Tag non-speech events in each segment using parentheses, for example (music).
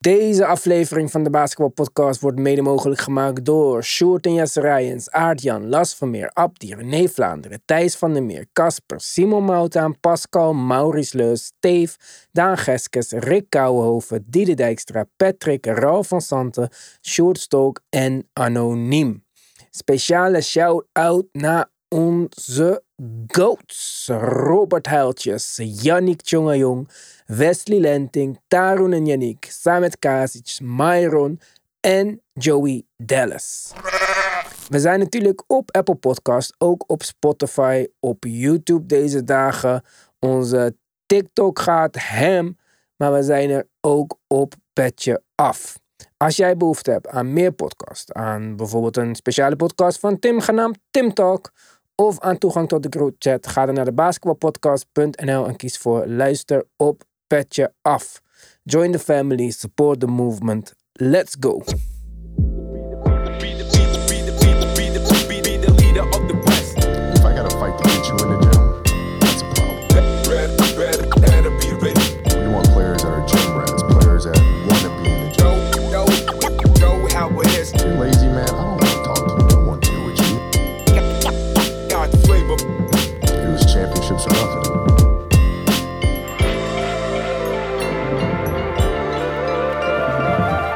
Deze aflevering van de Basketball Podcast wordt mede mogelijk gemaakt door Sjoerd en Jesse Rijens, Aart-Jan, Las Vermeer, Abdi, René Vlaanderen, Thijs van der Meer, Casper, Simon Moutaan, Pascal, Maurice Leus, Steve, Daan Geskes, Rick Kouwenhoven, Diede Dijkstra, Patrick, Ralf van Santen, Sjoerd en Anoniem. Speciale shout-out naar onze GOATs. Robert Huiltjes, Yannick Tjongajong, Wesley Lenting, Tarun en Yannick, Samet Kasic, Myron en Joey Dallas. We zijn natuurlijk op Apple Podcast, ook op Spotify, op YouTube deze dagen. Onze TikTok gaat hem, maar we zijn er ook op Petje Af. Als jij behoefte hebt aan meer podcast, aan bijvoorbeeld een speciale podcast van Tim genaamd Tim Talk, of aan toegang tot de group chat, ga dan naar de basketballpodcast.nl en kies voor luister op Petje Af. Join the family, support the movement. Let's go!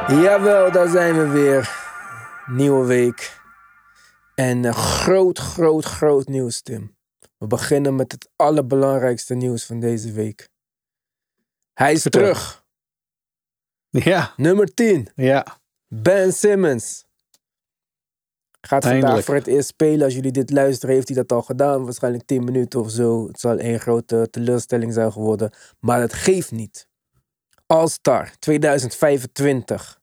Jawel, daar zijn we weer. Nieuwe week. En eh, groot, groot, groot nieuws, Tim. We beginnen met het allerbelangrijkste nieuws van deze week. Hij is Vertel. terug. Ja, Nummer 10. ja. Ben Simmons. Gaat vandaag voor het eerst spelen. Als jullie dit luisteren, heeft hij dat al gedaan. Waarschijnlijk 10 minuten of zo. Het zal één grote teleurstelling zijn geworden. Maar dat geeft niet. All-Star 2025.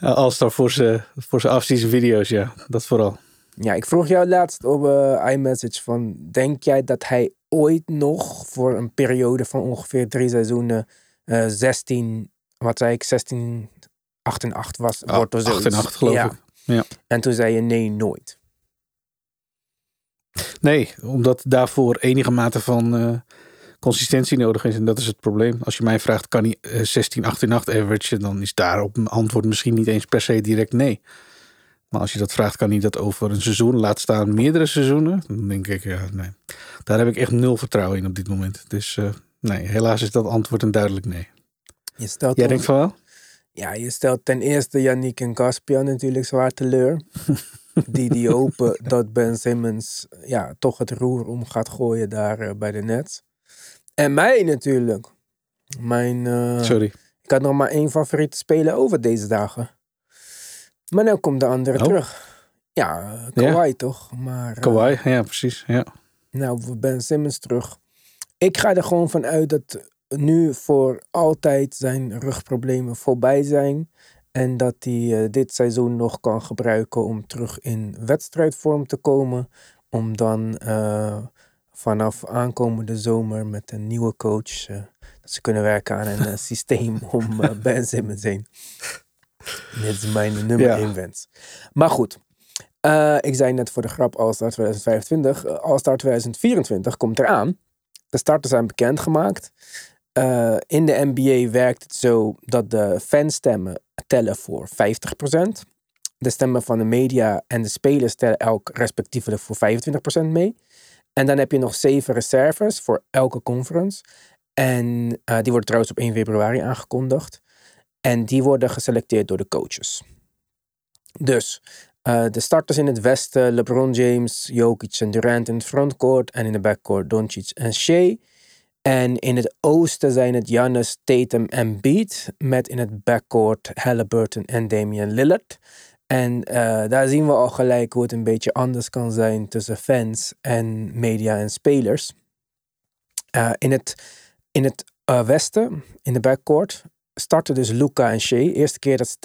Als daar voor zijn voor afseason video's, ja. Dat vooral. Ja, ik vroeg jou laatst op eh, iMessage van... Denk jij dat hij ooit nog voor een periode van ongeveer drie seizoenen... eh 16, wat zei ik, 16, 8 en 8 was? wordt of 8 en zoiets? 8 geloof ja. ik. Ja. En toen zei je nee, nooit. Nee, omdat daarvoor enige mate van eh, consistentie nodig is. En dat is het probleem. Als je mij vraagt, kan hij eh, 16, 8 en 8 average? Dan is daarop een antwoord misschien niet eens per se direct nee. Maar als je dat vraagt, kan hij dat over een seizoen laat staan, meerdere seizoenen? Dan denk ik, ja, nee. Daar heb ik echt nul vertrouwen in op dit moment. Dus eh, nee, helaas is dat antwoord een duidelijk nee. Je stelt Jij denkt van wel? Ja, je stelt ten eerste Yannick en Caspian natuurlijk zwaar teleur. (laughs) die die hopen dat Ben Simmons ja, toch het roer om gaat gooien daar eh, bij de Nets. En mij natuurlijk. Mijn, eh, Sorry. ik had nog maar één favoriete speler over deze dagen. Maar nu komt de andere Oh. terug. Ja, eh, Kawhi toch? Maar, Kawhi, ja precies. Ja. nou, Ben Simmons terug. Ik ga er gewoon van uit dat nu voor altijd zijn rugproblemen voorbij zijn. En dat hij dit seizoen nog kan gebruiken om terug in wedstrijdvorm te komen. Om dan vanaf aankomende zomer met een nieuwe coach. eh, dat ze kunnen werken aan een eh, (laughs) systeem om eh, Ben Simmons heen. Dit is mijn nummer Ja. 1 wens. Maar goed. Ik zei net voor de grap All-Star 2025. eh, All-Star 2024 komt eraan. De starters zijn bekendgemaakt. Eh, in de NBA werkt het zo dat de fanstemmen tellen voor 50%. De stemmen van de media en de spelers tellen elk respectievelijk voor 25% mee. En dan heb je nog zeven reserves voor elke conference. En eh, die worden trouwens op 1 februari aangekondigd. En die worden geselecteerd door de coaches. Dus eh, de starters in het westen, LeBron James, Jokic en Durant in het frontcourt. En in de backcourt Doncic en Shea. En in het oosten zijn het Giannis, Tatum en Beat. Met in het backcourt Halliburton en Damian Lillard. En eh, daar zien we al gelijk hoe het een beetje anders kan zijn tussen fans en media en spelers. Eh, in het, in het eh, westen, in de backcourt, starten dus Luca en Shea. Eerste keer dat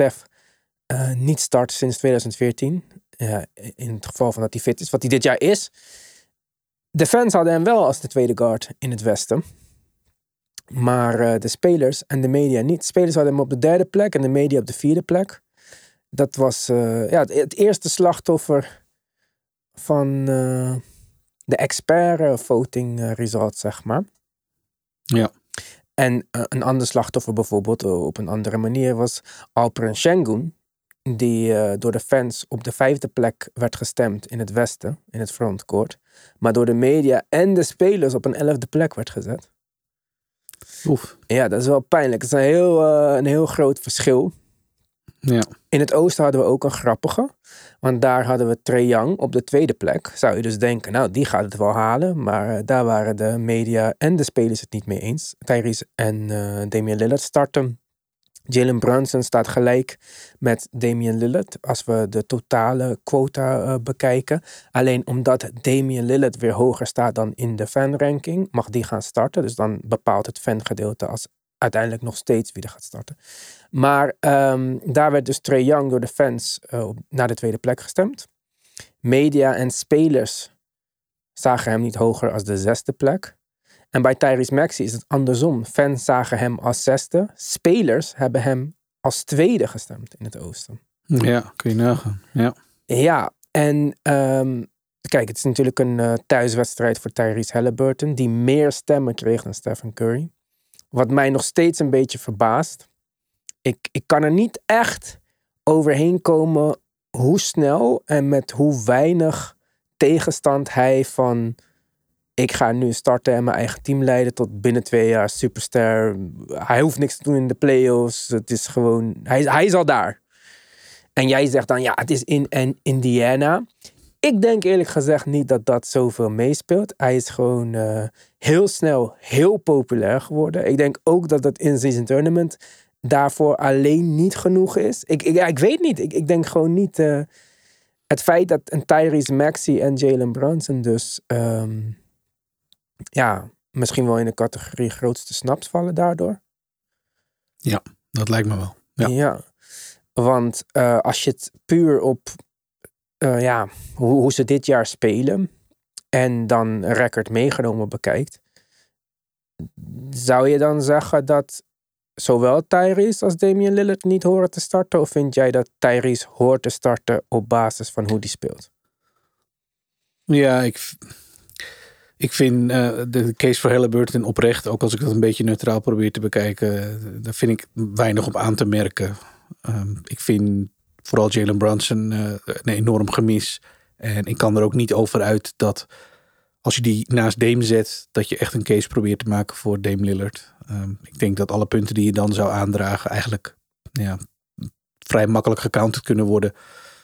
eh, niet start sinds 2014. Ja, in het geval van dat hij fit is, wat hij dit jaar is. De fans hadden hem wel als de tweede guard in het westen. Maar de spelers en de media niet. De spelers hadden hem op de derde plek en de media op de vierde plek. Dat was eh, ja, het, eerste slachtoffer van eh, de expert eh, voting result, zeg maar. Ja. En een ander slachtoffer bijvoorbeeld op een andere manier was Alperen Şengün. Die door de fans op de vijfde plek werd gestemd in het westen, in het frontcourt. Maar door de media en de spelers op een elfde plek werd gezet. Oef. Ja, dat is wel pijnlijk. Het is een heel, een heel groot verschil. Ja. In het oosten hadden we ook een grappige. Want daar hadden we Trae Young op de tweede plek. Zou je dus denken, nou, die gaat het wel halen. Maar eh, daar waren de media en de spelers het niet mee eens. Tyrese en eh, Damian Lillard starten. Jalen Brunson staat gelijk met Damian Lillard als we de totale quota eh, bekijken. Alleen omdat Damian Lillard weer hoger staat dan in de fanranking, mag die gaan starten. Dus dan bepaalt het fangedeelte als uiteindelijk nog steeds wie er gaat starten. Maar ehm, daar werd dus Trae Young door de fans eh, naar de tweede plek gestemd. Media en spelers zagen hem niet hoger als de zesde plek. En bij Tyrese Maxey is het andersom. Fans zagen hem als zesde. Spelers hebben hem als tweede gestemd in het oosten. ja, kun je nagaan. Ja. Ja, en ehm, kijk, het is natuurlijk een eh, thuiswedstrijd voor Tyrese Halliburton, die meer stemmen kreeg dan Stephen Curry. Wat mij nog steeds een beetje verbaast. Ik, ik kan er niet echt overheen komen hoe snel en met hoe weinig tegenstand hij van ik ga nu starten en mijn eigen team leiden tot binnen twee jaar superster. Hij hoeft niks te doen in de playoffs. Het is gewoon, hij, hij is al daar. En jij zegt dan, ja, het is in en Indiana. Ik denk eerlijk gezegd niet dat dat zoveel meespeelt. Hij is gewoon eh, heel snel heel populair geworden. Ik denk ook dat het in-season tournament daarvoor alleen niet genoeg is. Ik, ik, ja, ik weet niet. Ik, ik denk gewoon niet... eh, het feit dat een Tyrese Maxey en Jalen Brunson dus... ehm, ja, misschien wel in de categorie grootste snaps vallen daardoor. Dat lijkt me wel. Ja. Ja, want eh, als je het puur op eh, ja, hoe, hoe ze dit jaar spelen en dan een record meegenomen bekijkt, zou je dan zeggen dat zowel Tyrese als Damian Lillard niet horen te starten? Of vind jij dat Tyrese hoort te starten op basis van hoe die speelt? Ja, ik, ik vind eh, de case voor Halliburton oprecht, ook als ik dat een beetje neutraal probeer te bekijken, eh, daar vind ik weinig op aan te merken. Ehm, ik vind vooral Jalen Brunson eh, een enorm gemis. En ik kan er ook niet over uit dat als je die naast Dame zet, dat je echt een case probeert te maken voor Dame Lillard. Ehm, ik denk dat alle punten die je dan zou aandragen eigenlijk ja, vrij makkelijk gecounterd kunnen worden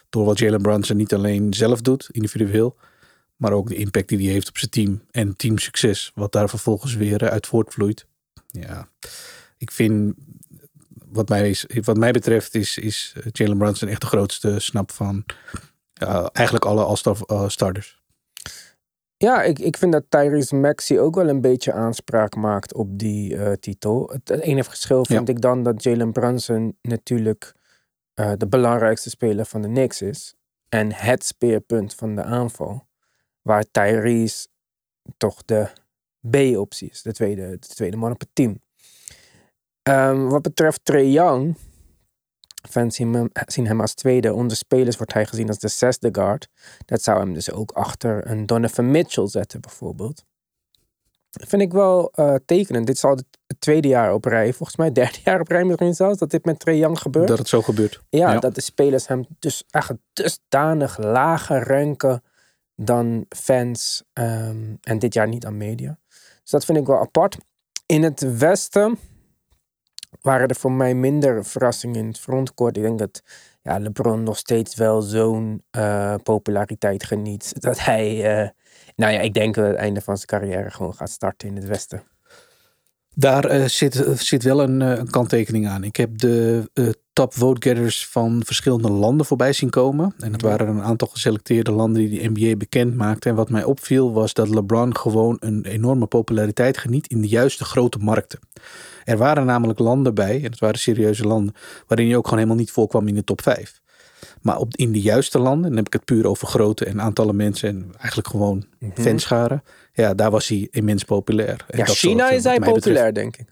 door wat Jalen Brunson niet alleen zelf doet, individueel, maar ook de impact die hij heeft op zijn team en teamsucces, wat daar vervolgens weer eh, uit voortvloeit. Ja, ik vind, wat mij, wat mij betreft, is, is eh, Jalen Brunson echt de grootste snap van ja, eigenlijk alle All-Star eh, starters. Ja, ik, ik vind dat Tyrese Maxey ook wel een beetje aanspraak maakt op die eh, titel. Het, het enige verschil vind ik dan dat Jalen Brunson natuurlijk eh, de belangrijkste speler van de Knicks is. En het speerpunt van de aanval. Waar Tyrese toch de B-optie is. De tweede, de tweede man op het team. Ehm, wat betreft Trae Young. Fans zien hem, zien hem als tweede. Onder spelers wordt hij gezien als de zesde guard. Dat zou hem dus ook achter een Donovan Mitchell zetten, bijvoorbeeld. Dat vind ik wel eh, tekenend. Dit is al het tweede jaar op rij, volgens mij derde (laughs) jaar op rij misschien zelfs, dat dit met Trae Young gebeurt. Dat het zo gebeurt. ja, ja. dat de spelers hem dus echt dusdanig lager ranken dan fans ehm, en dit jaar niet aan media. Dus dat vind ik wel apart. In het westen waren er voor mij minder verrassingen in het frontcourt. Ik denk dat ja, LeBron nog steeds wel zo'n eh, populariteit geniet. (laughs) Dat hij, eh, nou ja, ik denk dat het einde van zijn carrière gewoon gaat starten in het westen. Daar eh, zit, zit wel een, eh, een kanttekening aan. Ik heb de eh, top vote-getters van verschillende landen voorbij zien komen. En het waren een aantal geselecteerde landen die de NBA bekend maakten. En wat mij opviel was dat LeBron gewoon een enorme populariteit geniet in de juiste grote markten. Er waren namelijk landen bij, en het waren serieuze landen, waarin hij ook gewoon helemaal niet voorkwam in de top 5. Maar op, in de juiste landen, dan heb ik het puur over grootte en aantallen mensen en eigenlijk gewoon fanscharen. Ja, daar was hij immens populair. En Ja, dat China is hij betreft- populair, denk ik.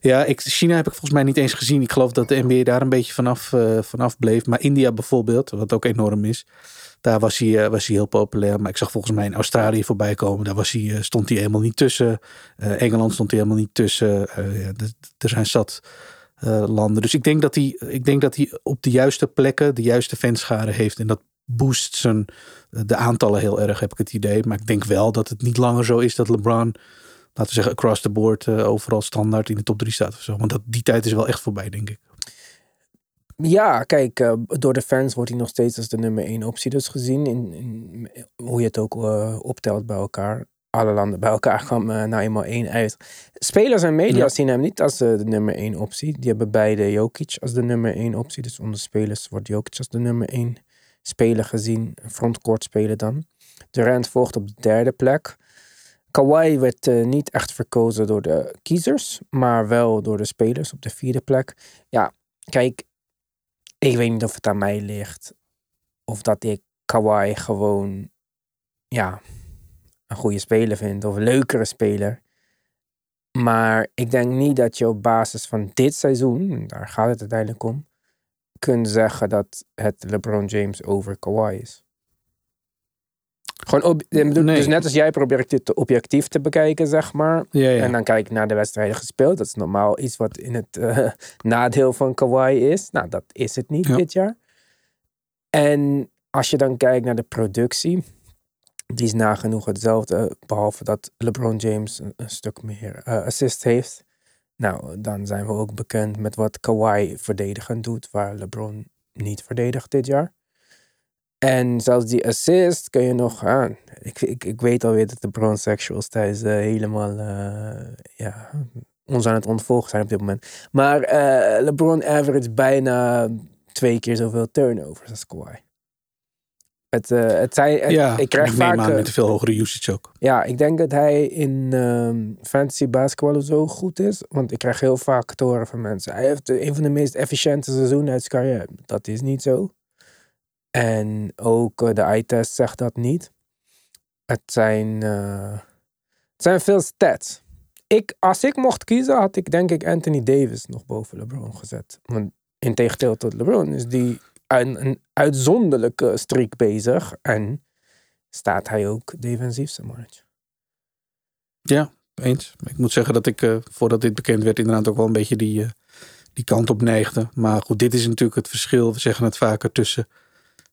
Ja, ik, China heb ik volgens mij niet eens gezien. Ik geloof dat de NBA daar een beetje vanaf, eh, vanaf bleef. Maar India bijvoorbeeld, wat ook enorm is. Daar was hij, eh, was hij heel populair. Maar ik zag volgens mij in Australië voorbij komen. Daar was hij, eh, stond hij helemaal niet tussen. Engeland stond hij helemaal niet tussen. Ja, er zijn zat eh, landen. Dus ik denk, dat hij, ik denk dat hij op de juiste plekken de juiste fanschade heeft. En dat boost zijn, de aantallen heel erg, heb ik het idee. Maar ik denk wel dat het niet langer zo is dat LeBron, laten we zeggen, across the board eh, overal standaard in de top 3 staat of zo. Want dat, die tijd is wel echt voorbij, denk ik. Ja, kijk, eh, door de fans wordt hij nog steeds als de nummer één optie dus gezien. In, in hoe je het ook eh, optelt bij elkaar. Alle landen bij elkaar kwam eh, nou eenmaal één uit. Spelers en media Ja. zien hem niet als eh, de nummer één optie. Die hebben beide Jokic als de nummer één optie. Dus onder spelers wordt Jokic als de nummer één speler gezien. Frontcourt spelen dan. Durant volgt op de derde plek. Kawhi werd eh, niet echt verkozen door de kiezers, maar wel door de spelers op de vierde plek. Ja, kijk, ik weet niet of het aan mij ligt. Of dat ik Kawhi gewoon, ja, een goede speler vind. Of een leukere speler. Maar ik denk niet dat je op basis van dit seizoen, daar gaat het uiteindelijk om, kunt zeggen dat het LeBron James over Kawhi is. Gewoon Nee. Dus net als jij probeert dit objectief te bekijken, zeg maar. Ja, ja. En dan kijk ik naar de wedstrijden gespeeld. Dat is normaal iets wat in het eh, (laughs) nadeel van Kawhi is. Nou, dat is het niet Ja. dit jaar. En als je dan kijkt naar de productie, die is nagenoeg hetzelfde. Behalve dat LeBron James een, stuk meer eh, assist heeft. Nou, dan zijn we ook bekend met wat Kawhi verdedigend doet, waar LeBron niet verdedigt dit jaar. En zelfs die assist kun je nog aan. Ik, ik, ik weet alweer dat de Brown Sexuals thuis eh, helemaal eh, ja, ons aan het ontvolgen zijn op dit moment. Maar LeBron average bijna twee keer zoveel turnovers als Kawhi. Het, eh, het zijn, het- ja, ik krijg vaak... aan eh, met een veel hogere usage ook. ja, ik denk dat hij in ehm, fantasy basketbal zo goed is. Want ik krijg heel vaak te horen van mensen. Hij heeft een van de meest efficiënte seizoenen uit zijn carrière. Dat is niet zo. En ook eh, de eye-test zegt dat niet. Het zijn, het zijn veel stats. Ik, als ik mocht kiezen, had ik denk ik Anthony Davis nog boven LeBron gezet. Want in tegenstelling tot LeBron is die een, een uitzonderlijke streak bezig. En staat hij ook defensief mannetje. Ja, eens. Ik moet zeggen dat ik, eh, voordat dit bekend werd, inderdaad ook wel een beetje die, eh, die kant op neigde. Maar goed, dit is natuurlijk het verschil. We zeggen het vaker tussen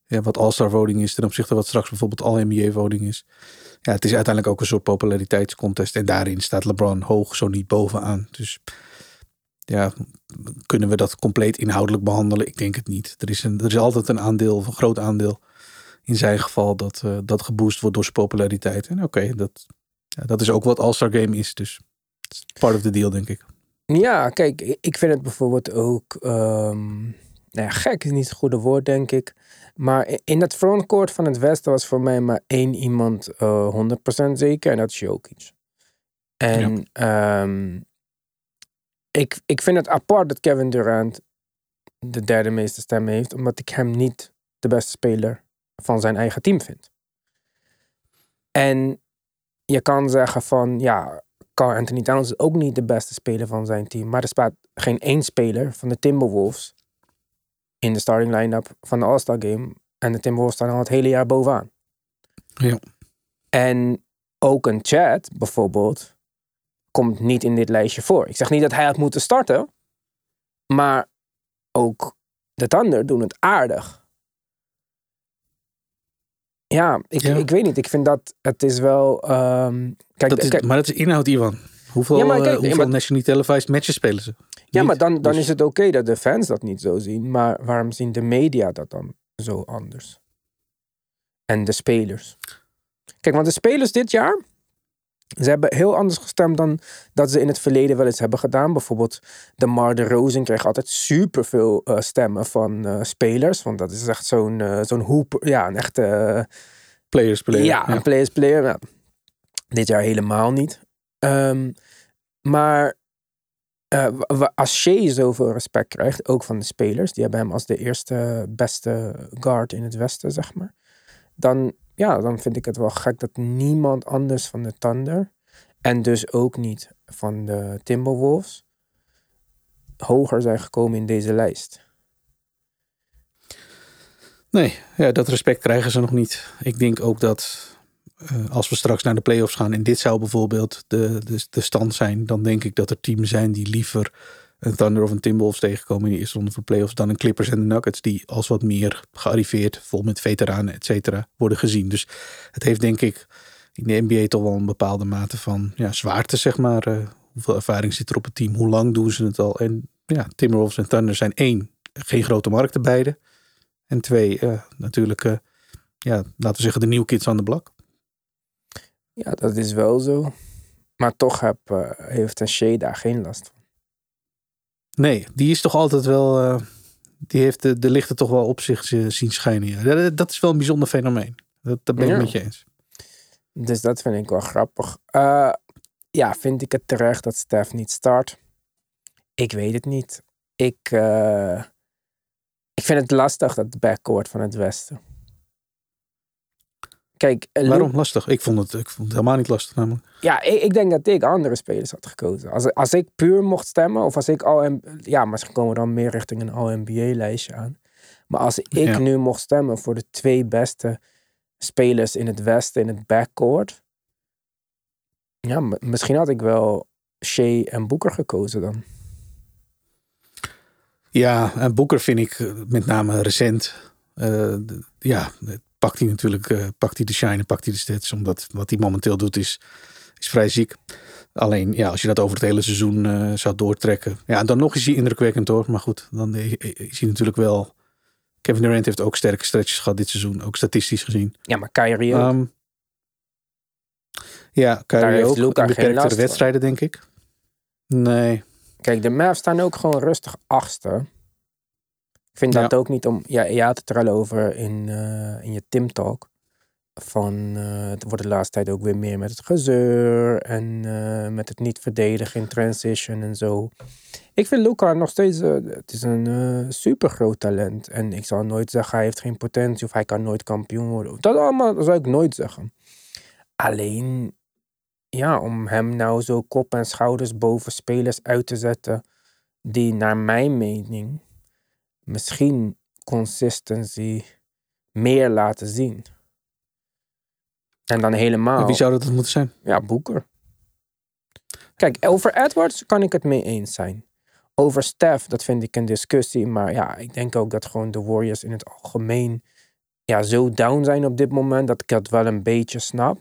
ja, wat All-Star voting is ten opzichte van wat straks bijvoorbeeld All-NBA voting is. Ja, het is uiteindelijk ook een soort populariteitscontest. En daarin staat LeBron hoog, zo niet bovenaan. Dus ja, kunnen we dat compleet inhoudelijk behandelen? Ik denk het niet. Er is, een, er is altijd een aandeel, een groot aandeel in zijn geval, dat, eh, dat geboost wordt door zijn populariteit. En oké, dat, ja, dat is ook wat All-Star Game is. Dus part of the deal, denk ik. Ja, kijk, ik vind het bijvoorbeeld ook. ehm, nou ja, gek is niet het goede woord, denk ik. Maar in het frontcourt van het Westen was voor mij maar één iemand eh 100% zeker. En dat is Jokic. En ehm, ik, ik vind het apart dat Kevin Durant de derde meeste stemmen heeft. Omdat ik hem niet de beste speler van zijn eigen team vind. En je kan zeggen van, ja, Carl Anthony Towns is ook niet de beste speler van zijn team. Maar er staat geen één speler van de Timberwolves in de starting line-up van de All-Star Game. En de Timberwolves staan al het hele jaar bovenaan. Ja. En ook een chat bijvoorbeeld komt niet in dit lijstje voor. Ik zeg niet dat hij had moeten starten. Maar ook de Thunder doen het aardig. Ja, ik, Ja. ik weet niet. Ik vind dat het is wel... ehm, kijk, Dat is, kijk, maar dat is inhoud, Ivan. Hoeveel, Ja, maar eh, kijk, hoeveel maar- nationally televised matches spelen ze? Ja, Niet. maar dan, dan Dus- is het oké dat de fans dat niet zo zien. Maar waarom zien de media dat dan zo anders? En de spelers. Kijk, want de spelers dit jaar. Ze hebben heel anders gestemd dan dat ze in het verleden wel eens hebben gedaan. Bijvoorbeeld de Mar de Rosen kreeg altijd superveel eh stemmen van eh, spelers. Want dat is echt zo'n eh, zo'n hoep. Ja, een echte... Players, players. ja, een players player. Nou, dit jaar helemaal niet. Ehm, maar als Shea zoveel respect krijgt, ook van de spelers, die hebben hem als de eerste beste guard in het Westen, zeg maar. Dan, ja, dan vind ik het wel gek dat niemand anders van de Thunder, en dus ook niet van de Timberwolves, hoger zijn gekomen in deze lijst. Nee, ja, dat respect krijgen ze nog niet. Ik denk ook dat eh, als we straks naar de playoffs gaan en dit zou bijvoorbeeld de, de, de stand zijn, dan denk ik dat er teams zijn die liever een Thunder of een Timberwolves tegenkomen in de eerste ronde van playoffs dan een Clippers en de Nuggets die als wat meer gearriveerd, vol met veteranen, et cetera, worden gezien. Dus het heeft denk ik in de NBA toch wel een bepaalde mate van ja, zwaarte, zeg maar. Eh, hoeveel ervaring zit er op het team? Hoe lang doen ze het al? En ja, Timberwolves en Thunder zijn één, geen grote markten beide. En twee, eh, natuurlijk, eh, ja, laten we zeggen de nieuwe kids aan de blok. Ja, dat is wel zo. Maar toch heb, heeft een Shea daar geen last van. Nee, die is toch altijd wel, eh, die heeft de, de lichten toch wel op zich eh, zien schijnen. Ja. Dat, dat is wel een bijzonder fenomeen. Dat, dat ben ik Ja. met je eens. Dus dat vind ik wel grappig. Eh, ja, vind ik het terecht dat Stef niet start? Ik weet het niet. Ik, ik vind het lastig, dat backcourt van het Westen. Kijk, Waarom lastig? Ik vond het, ik vond het helemaal niet lastig namelijk. Ja, ik, ik denk dat ik andere spelers had gekozen. Als, als ik puur mocht stemmen, of als ik al... Ja, misschien komen we dan meer richting een All-NBA-lijstje aan. Maar als ik Ja. nu mocht stemmen voor de twee beste spelers in het Westen, in het backcourt... Ja, misschien had ik wel Shea en Boeker gekozen dan. Ja, en Boeker vind ik eh, met name recent. eh, ja, pakt hij natuurlijk eh, pakt hij de shine pakt hij de stats. Omdat wat hij momenteel doet is, is vrij ziek. Alleen ja, als je dat over het hele seizoen eh, zou doortrekken. Ja, dan nog is hij indrukwekkend hoor. Maar goed, dan eh, is hij natuurlijk wel... Kevin Durant heeft ook sterke stretches gehad dit seizoen. Ook statistisch gezien. Ja, maar Kyrie ook. Ehm, ja, Kyrie heeft ook. Geen beperktere van. wedstrijden denk ik. Nee. Kijk, de Mavs staan ook gewoon rustig achtste. Ik vind dat Ja. ook niet om... Ja, je had het er al over in, eh, in je Tim Talk. Van, eh, het wordt de laatste tijd ook weer meer met het gezeur. En eh, met het niet verdedigen in transition en zo. Ik vind Luca nog steeds... het is een super groot talent. En ik zal nooit zeggen hij heeft geen potentie. Of hij kan nooit kampioen worden. Dat allemaal dat zou ik nooit zeggen. Alleen ja, om hem nou zo kop en schouders boven spelers uit te zetten die naar mijn mening misschien consistency meer laten zien. En dan helemaal, Wie zou dat moeten zijn? ja, Boeker. Kijk, over Edwards kan ik het mee eens zijn. Over Steph, dat vind ik een discussie. Maar ja, ik denk ook dat gewoon de Warriors in het algemeen ja, zo down zijn op dit moment dat ik dat wel een beetje snap.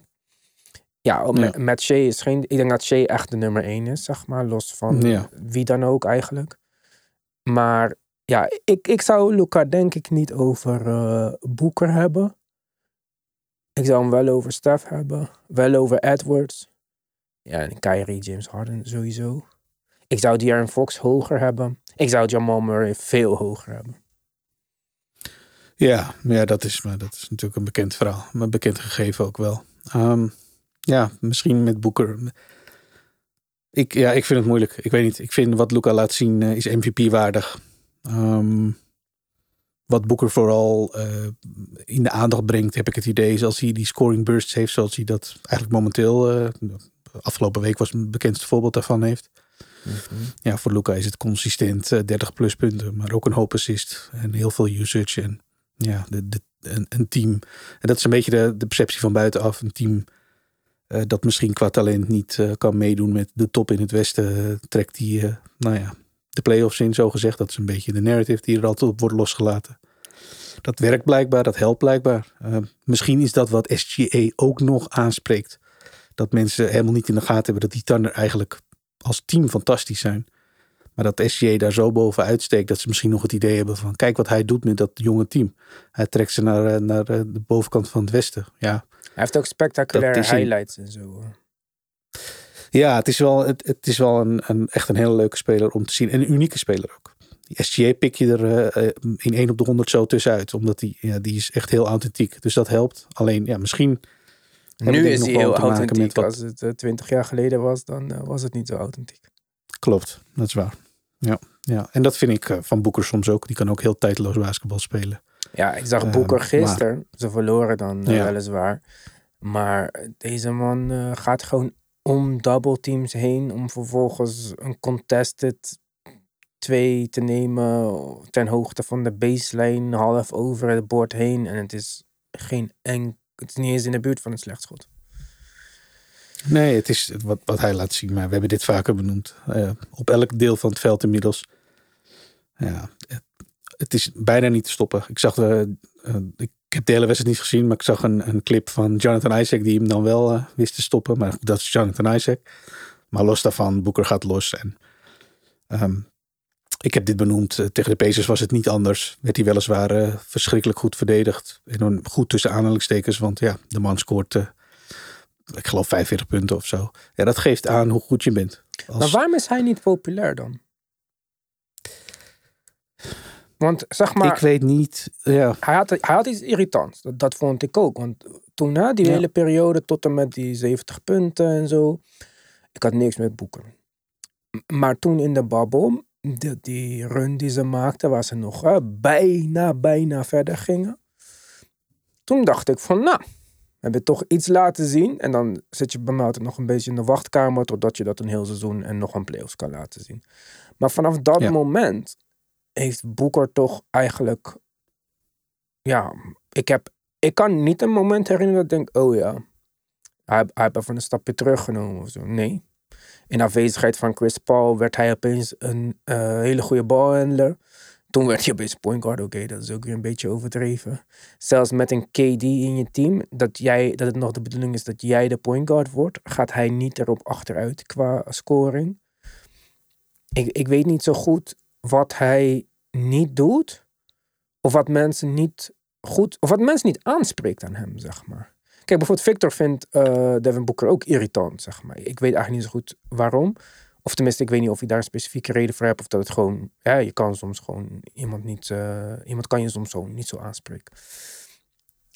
Ja, met, met Shea is geen. Ik denk dat Shea echt de nummer één is, zeg maar. Los van Ja. wie dan ook eigenlijk. Maar ja, ik, ik zou Luca denk ik niet over eh Boeker hebben. Ik zou hem wel over Steph hebben. Wel over Edwards. Ja, en Kyrie, James Harden sowieso. Ik zou De'Aaron Fox hoger hebben. Ik zou Jamal Murray veel hoger hebben. Ja, ja dat, is, maar dat is natuurlijk een bekend verhaal. Een bekend gegeven ook wel. Ehm, ja, misschien met Boeker. Ik, ja, ik vind het moeilijk. Ik weet niet. Ik vind wat Luca laat zien eh, is MVP-waardig. Ehm, wat Boeker vooral eh, in de aandacht brengt, heb ik het idee, is als hij die scoring bursts heeft, zoals hij dat eigenlijk momenteel, eh, afgelopen week was het bekendste voorbeeld daarvan heeft. Ja, voor Luca is het consistent eh, 30 plus punten, maar ook een hoop assist en heel veel usage. En ja, de, de, een, een team. En dat is een beetje de, de perceptie van buitenaf. Een team eh, dat misschien qua talent niet eh, kan meedoen met de top in het Westen, eh, trekt die, eh, nou ja, de play-offs in, zo gezegd. Dat is een beetje de narrative die er altijd op wordt losgelaten. Dat werkt blijkbaar, dat helpt blijkbaar. Eh, misschien is dat wat SGA ook nog aanspreekt. Dat mensen helemaal niet in de gaten hebben dat die Thunder eigenlijk als team fantastisch zijn. Maar dat SGA daar zo bovenuit steekt dat ze misschien nog het idee hebben van... kijk wat hij doet met dat jonge team. Hij trekt ze naar, eh, naar eh, de bovenkant van het westen. Ja, Hij heeft ook spectaculaire highlights en zo. Ja het is wel, het, het is wel een, een, echt een hele leuke speler om te zien. En een unieke speler ook. Die SGA pik je er eh, eh, in 1 op de 100 zo tussenuit. Omdat die, ja, die is echt heel authentiek. Dus dat helpt. Alleen ja, misschien... Nu is hij heel authentiek. wat- Als het eh, twintig jaar geleden was, dan was het niet zo authentiek. Klopt, dat is waar. Ja, ja. en dat vind ik van Boeker soms ook. Die kan ook heel tijdloos basketbal spelen. Ja, ik zag Eh, Boeker maar- gisteren. Ze verloren dan Ja. weliswaar. Maar deze man gaat gewoon om double teams heen. Om vervolgens een contested twee te nemen ten hoogte van de baseline, half over het bord heen. En het is geen enk, het is niet eens in de buurt van een slecht schot. Nee, het is wat, wat hij laat zien. Maar we hebben dit vaker benoemd. Eh, op elk deel van het veld inmiddels. Ja, het, is bijna niet te stoppen. Ik zag de, eh, ik heb de hele wedstrijd niet gezien, maar ik zag een, een clip van Jonathan Isaac die hem dan wel eh, wist te stoppen. Maar dat is Jonathan Isaac. Maar los daarvan, Boeker gaat los. En ehm, ik heb dit benoemd. eh, tegen de Pacers was het niet anders. Werd hij weliswaar eh, verschrikkelijk goed verdedigd. En goed tussen aanhalingstekens, want ja, de man scoort, ik geloof 45 punten of zo. Ja, dat geeft aan hoe goed je bent. Maar waarom is hij niet populair dan? Want zeg maar, ik weet niet. Ja, hij, had, hij had iets irritants. Dat, dat vond ik ook. Want toen, hè, die Ja. hele periode tot en met die 70 punten en zo. Ik had niks met boeken. Maar toen in de babbel, die, die run die ze maakten, waar ze nog hè, bijna, bijna verder gingen. Toen dacht ik van, nou, we hebben toch iets laten zien. En dan zit je bij mij altijd nog een beetje in de wachtkamer. Totdat je dat een heel seizoen en nog een playoffs kan laten zien. Maar vanaf dat Ja. moment heeft Boeker toch eigenlijk. Ja, ik, heb, ik kan niet een moment herinneren dat ik denk: oh ja, hij, hij heeft even een stapje teruggenomen of zo. Nee. In afwezigheid van Chris Paul werd hij opeens een eh, hele goede balhandler. Toen werd hij opeens point guard. Oké, dat is ook weer een beetje overdreven. Zelfs met een KD in je team, dat, jij, dat het nog de bedoeling is dat jij de point guard wordt, gaat hij niet erop achteruit qua scoring. Ik, ik weet niet zo goed wat hij niet doet, of wat mensen niet goed, of wat mensen niet aanspreekt aan hem, zeg maar. Kijk, bijvoorbeeld Victor vindt eh, Devin Booker ook irritant, zeg maar. Ik weet eigenlijk niet zo goed waarom. Of tenminste, ik weet niet of je daar een specifieke reden voor hebt. Of dat het gewoon, ja, je kan soms gewoon iemand niet, eh, iemand kan je soms zo niet zo aanspreken.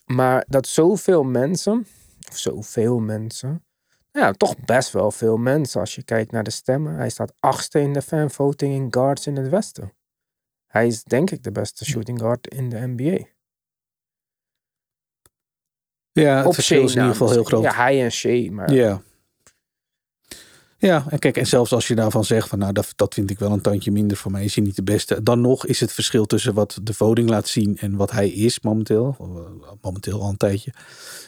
Maar dat zoveel mensen, of zoveel mensen, ja, toch best wel veel mensen als je kijkt naar de stemmen. Hij staat achtste in de fanvoting in guards in het westen. Hij is denk ik de beste shooting guard in de NBA. ja het Op verschil Shea is in ieder geval heel groot. Ja, hij en Shea, maar Ja. Ja, en kijk, en zelfs als je daarvan zegt van nou, dat, dat vind ik wel een tandje minder voor mij, is hij niet de beste. Dan nog is het verschil tussen wat de voting laat zien en wat hij is momenteel, eh, momenteel al een tijdje,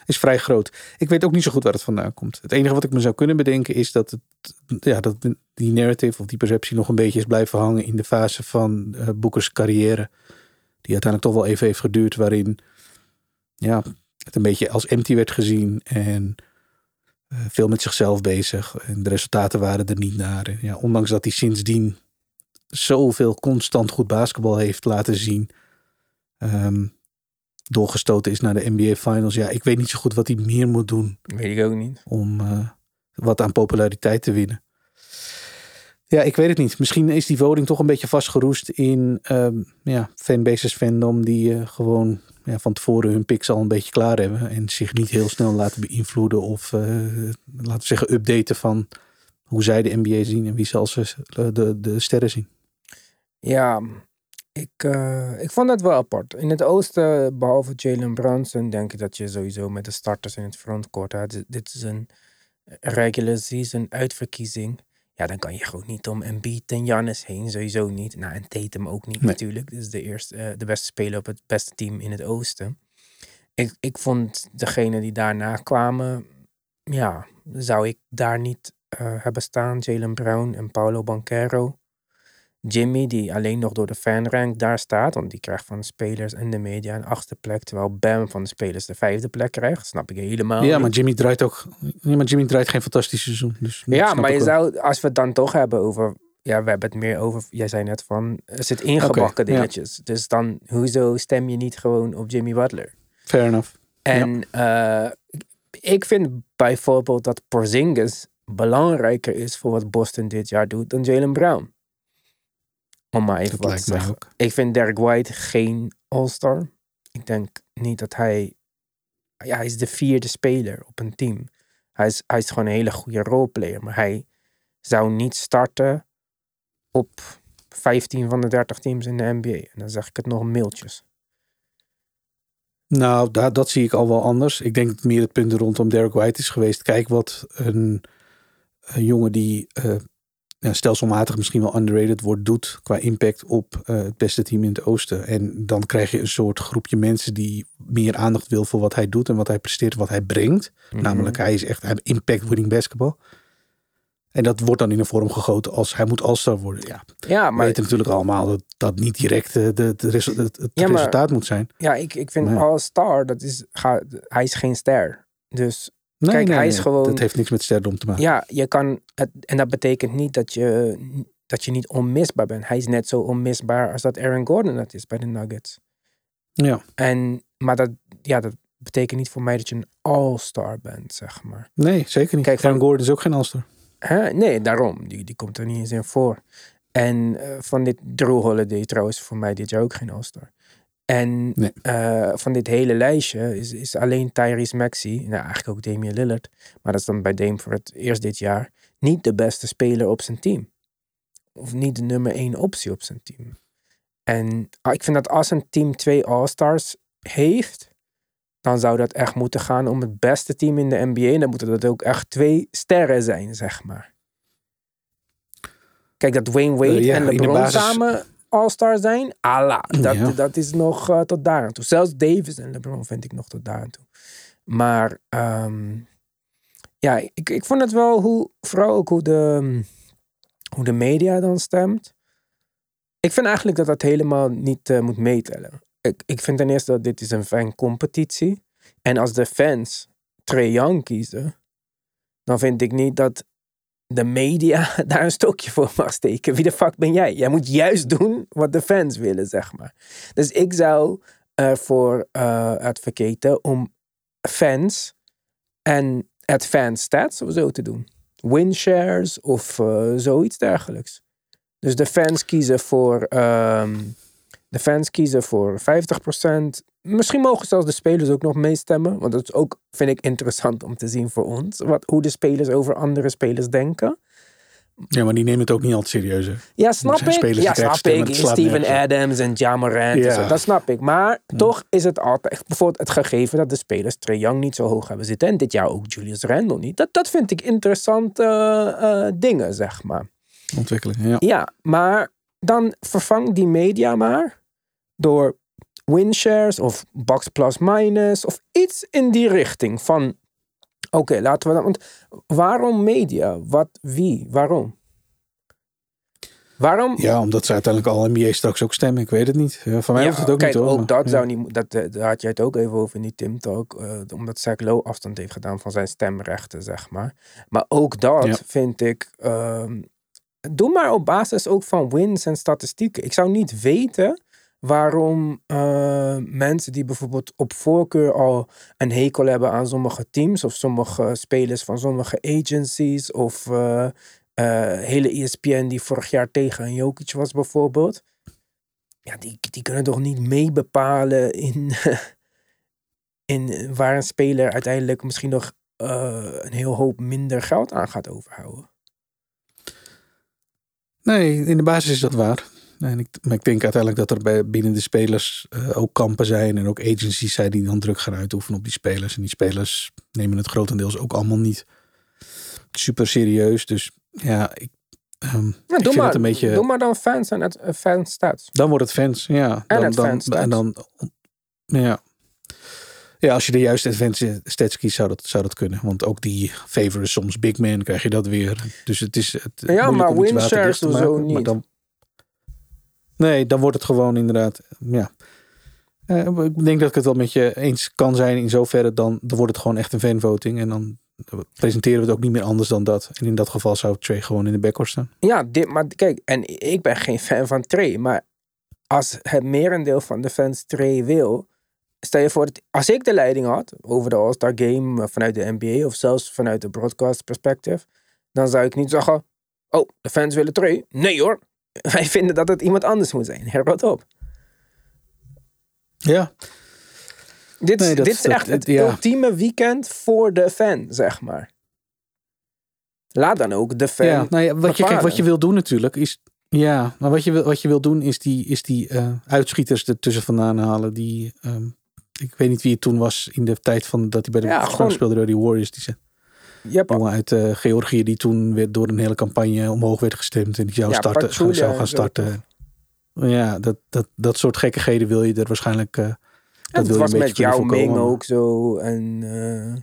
is vrij groot. Ik weet ook niet zo goed waar het vandaan komt. Het enige wat ik me zou kunnen bedenken is dat, het, ja, dat die narrative of die perceptie nog een beetje is blijven hangen in de fase van eh Boekers carrière. Die uiteindelijk toch wel even heeft geduurd, waarin ja, het een beetje als empty werd gezien en veel met zichzelf bezig. En de resultaten waren er niet naar. En ja, ondanks dat hij sindsdien zoveel constant goed basketbal heeft laten zien. ehm, doorgestoten is naar de NBA Finals. Ja, ik weet niet zo goed wat hij meer moet doen weet ik ook niet. om eh, wat aan populariteit te winnen. Ja, ik weet het niet. Misschien is die voting toch een beetje vastgeroest in ehm, ja, fanbases fandom die eh, gewoon ja, van tevoren hun picks al een beetje klaar hebben en zich niet heel snel laten beïnvloeden of eh, laten we zeggen updaten van hoe zij de NBA zien en wie ze eh, de, de sterren zien. Ja, ik, eh, ik vond het wel apart. In het oosten, behalve Jalen Brunson, denk ik dat je sowieso met de starters in het frontcourt. Dit- Dit is een regular season uitverkiezing. Ja, dan kan je gewoon niet om Embiid en Giannis heen. Sowieso niet. Nou, en Tatum ook niet Nee. natuurlijk. Is de, eerste, eh, de beste speler op het beste team in het oosten. Ik, ik vond degene die daarna kwamen, ja, zou ik daar niet eh, hebben staan. Jalen Brown en Paulo Banquero. Jimmy, die alleen nog door de fanrank daar staat, want die krijgt van de spelers en de media een achtste plek, terwijl Bam van de spelers de vijfde plek krijgt. Snap ik helemaal. ja, niet. maar Jimmy draait ook. Ja, maar Jimmy draait geen fantastisch seizoen. Dus Ja, maar je wel. zou, als we het dan toch hebben over. Ja, we hebben het meer over. Jij zei net van. Er zit ingebakken ja. dingetjes. Dus dan, hoezo stem je niet gewoon op Jimmy Butler? Fair enough. En eh, ik vind bijvoorbeeld dat Porzingis belangrijker is voor wat Boston dit jaar doet dan Jalen Brown. Om maar even Dat wat te zeggen. ook. Ik vind Derek White geen All-Star. Ik denk niet dat hij. Ja, hij is de vierde speler op een team. Hij is, hij is gewoon een hele goede roleplayer. Maar hij zou niet starten op 15 van de 30 teams in de NBA. En dan zeg ik het nog mailtjes. Nou, da- dat zie ik al wel anders. Ik denk dat meer het punt rondom Derek White is geweest. Kijk wat een, een jongen die eh, ja, stelselmatig misschien wel underrated wordt, doet qua impact op eh, het beste team in het oosten. En dan krijg je een soort groepje mensen die meer aandacht wil voor wat hij doet en wat hij presteert, wat hij brengt. Mhm. Namelijk, hij is echt hij impact winning basketbal. En dat wordt dan in een vorm gegoten als hij moet All-Star worden. Ja, Ja, we maar weten natuurlijk allemaal dat dat niet direct eh, de, de resu- het, het Ja, maar- resultaat moet zijn. ja, ik, ik vind Nee. All-Star, dat is, ga, hij is geen ster. Dus Nee, Kijk, nee, hij is nee, gewoon- Dat heeft niks met sterdom te maken. ja, je kan, het, en dat betekent niet dat je, dat je niet onmisbaar bent. Hij is net zo onmisbaar als dat Aaron Gordon dat is bij de Nuggets. Ja. En, maar dat, ja, dat betekent niet voor mij dat je een all-star bent, zeg maar. Nee, zeker niet. Kijk, Aaron van- Gordon is ook geen All-Star. Hè? Nee, daarom. Die, die komt er niet eens in voor. En eh, van dit Drew Holiday trouwens voor mij dit jaar ook geen all-star. En Nee. eh, van dit hele lijstje is, is alleen Tyrese Maxey, nou eigenlijk ook Damian Lillard, maar dat is dan bij Dame voor het eerst dit jaar, niet de beste speler op zijn team. Of niet de nummer één optie op zijn team. En ah, ik vind dat als een team twee all-stars heeft, dan zou dat echt moeten gaan om het beste team in de NBA. En dan moeten dat ook echt twee sterren zijn, zeg maar. Kijk, dat Wayne Wade Eh, ja, en LeBron basis- samen all-star zijn, ala, dat, Ja. dat is nog eh, tot daar aan toe. Zelfs Davis en LeBron vind ik nog tot daar aan toe. Maar ehm, ja, ik, ik vond het wel hoe, vooral ook hoe de, hoe de media dan stemt. Ik vind eigenlijk dat dat helemaal niet eh, moet meetellen. Ik, ik vind ten eerste dat dit is een fancompetitie. En als de fans Trae Young kiezen, dan vind ik niet dat de media (laughs) daar een stokje voor mag steken. Wie de fuck ben jij? Jij moet juist doen wat de fans willen, zeg maar. Dus ik zou ervoor advocaten om fans en advanced stats of zo te doen. Win shares of eh, zoiets dergelijks. Dus de fans kiezen voor, ehm, de fans kiezen voor 50%. Misschien mogen zelfs de spelers ook nog meestemmen. Want dat is ook, vind ik, interessant om te zien voor ons. Wat, hoe de spelers over andere spelers denken. Ja, maar die nemen het ook niet altijd serieus. hè. Ja, snap ik. Ja, snap stemmen, ik. Steven. Adams en Ja Morant. en Ja. zo, dat snap ik. Maar toch is het altijd bijvoorbeeld het gegeven dat de spelers Trae Young niet zo hoog hebben zitten. En dit jaar ook Julius Randle niet. Dat, dat vind ik interessante eh, dingen, zeg maar. Ontwikkeling, ja. Ja, maar dan vervang die media maar door winshares of box plus minus of iets in die richting van oké, laten we dan want waarom media? Wat wie? Waarom? Waarom? Ja, omdat ze uiteindelijk al NBA straks ook stemmen. Ik weet het niet. Ja, van mij Ja, hoeft het ook kijk, niet hoor. ook maar- dat ja. zou niet dat, eh, daar had jij het ook even over in die Tim Talk, eh, omdat Zach Lowe afstand heeft gedaan van zijn stemrechten, zeg maar. Maar ook dat vind ik, ehm, doe maar op basis ook van wins en statistieken. Ik zou niet weten waarom eh, mensen die bijvoorbeeld op voorkeur al een hekel hebben aan sommige teams of sommige spelers van sommige agencies of eh, eh, hele ESPN die vorig jaar tegen een Jokic was bijvoorbeeld. Ja, die, die kunnen toch niet meebepalen in, (laughs) in waar een speler uiteindelijk misschien nog een heel hoop minder geld aan gaat overhouden. Nee, in de basis is dat waar. En ik, maar ik denk uiteindelijk dat er bij, binnen de spelers eh, ook kampen zijn en ook agencies zijn die dan druk gaan uitoefenen op die spelers. En die spelers nemen het grotendeels ook allemaal niet super serieus. Dus ja, ik, ehm, Ja, ik doe, vind maar, het een beetje... doe maar dan fans en het, eh, fans stats. Dan wordt het fans, ja. En dan, dan, fans. En dan, ja. ja, als je de juiste advanced stats kiest, zou dat, zou dat kunnen. Want ook die favor is soms big man, krijg je dat weer. Dus het is het Ja, maar om iets win waterdicht shares te of zo maken, maar niet. Dan, nee, dan wordt het gewoon inderdaad, ja. Eh, ik denk dat ik het wel met je eens kan zijn in zoverre. Dan, dan wordt het gewoon echt een fanvoting. En dan presenteren we het ook niet meer anders dan dat. En in dat geval zou Trey gewoon in de backcourt staan. Ja, dit, maar kijk, en ik ben geen fan van Trey, maar als het merendeel van de fans Trey wil, stel je voor, dat, als ik de leiding had over de All-Star Game eh, vanuit de NBA of zelfs vanuit de broadcast perspective, dan zou ik niet zeggen, oh, de fans willen Trey. Nee hoor, (laughs) wij vinden dat het iemand anders moet zijn. Her wat op. Ja, Dit, Nee, dit is dat- echt het ja. ultieme weekend voor de fan, zeg maar. Laat dan ook de fan Ja, nou ja, wat, je, kijk, wat je wil doen natuurlijk is. Ja, maar wat je wil, wat je wil doen is die, is die eh, uitschieters ertussen vandaan halen. Die, ehm, ik weet niet wie het toen was in de tijd van dat hij bij de Ja, gewoon- speelde door die Warriors. Die ze, Hebt jongen uit eh, Georgië die toen weer door een hele campagne omhoog werd gestemd en die zou, Ja, starten, zou gaan starten. Ja, dat, dat, dat soort gekkigheden wil je er waarschijnlijk. eh, dat het was met jouw Ming ook zo. En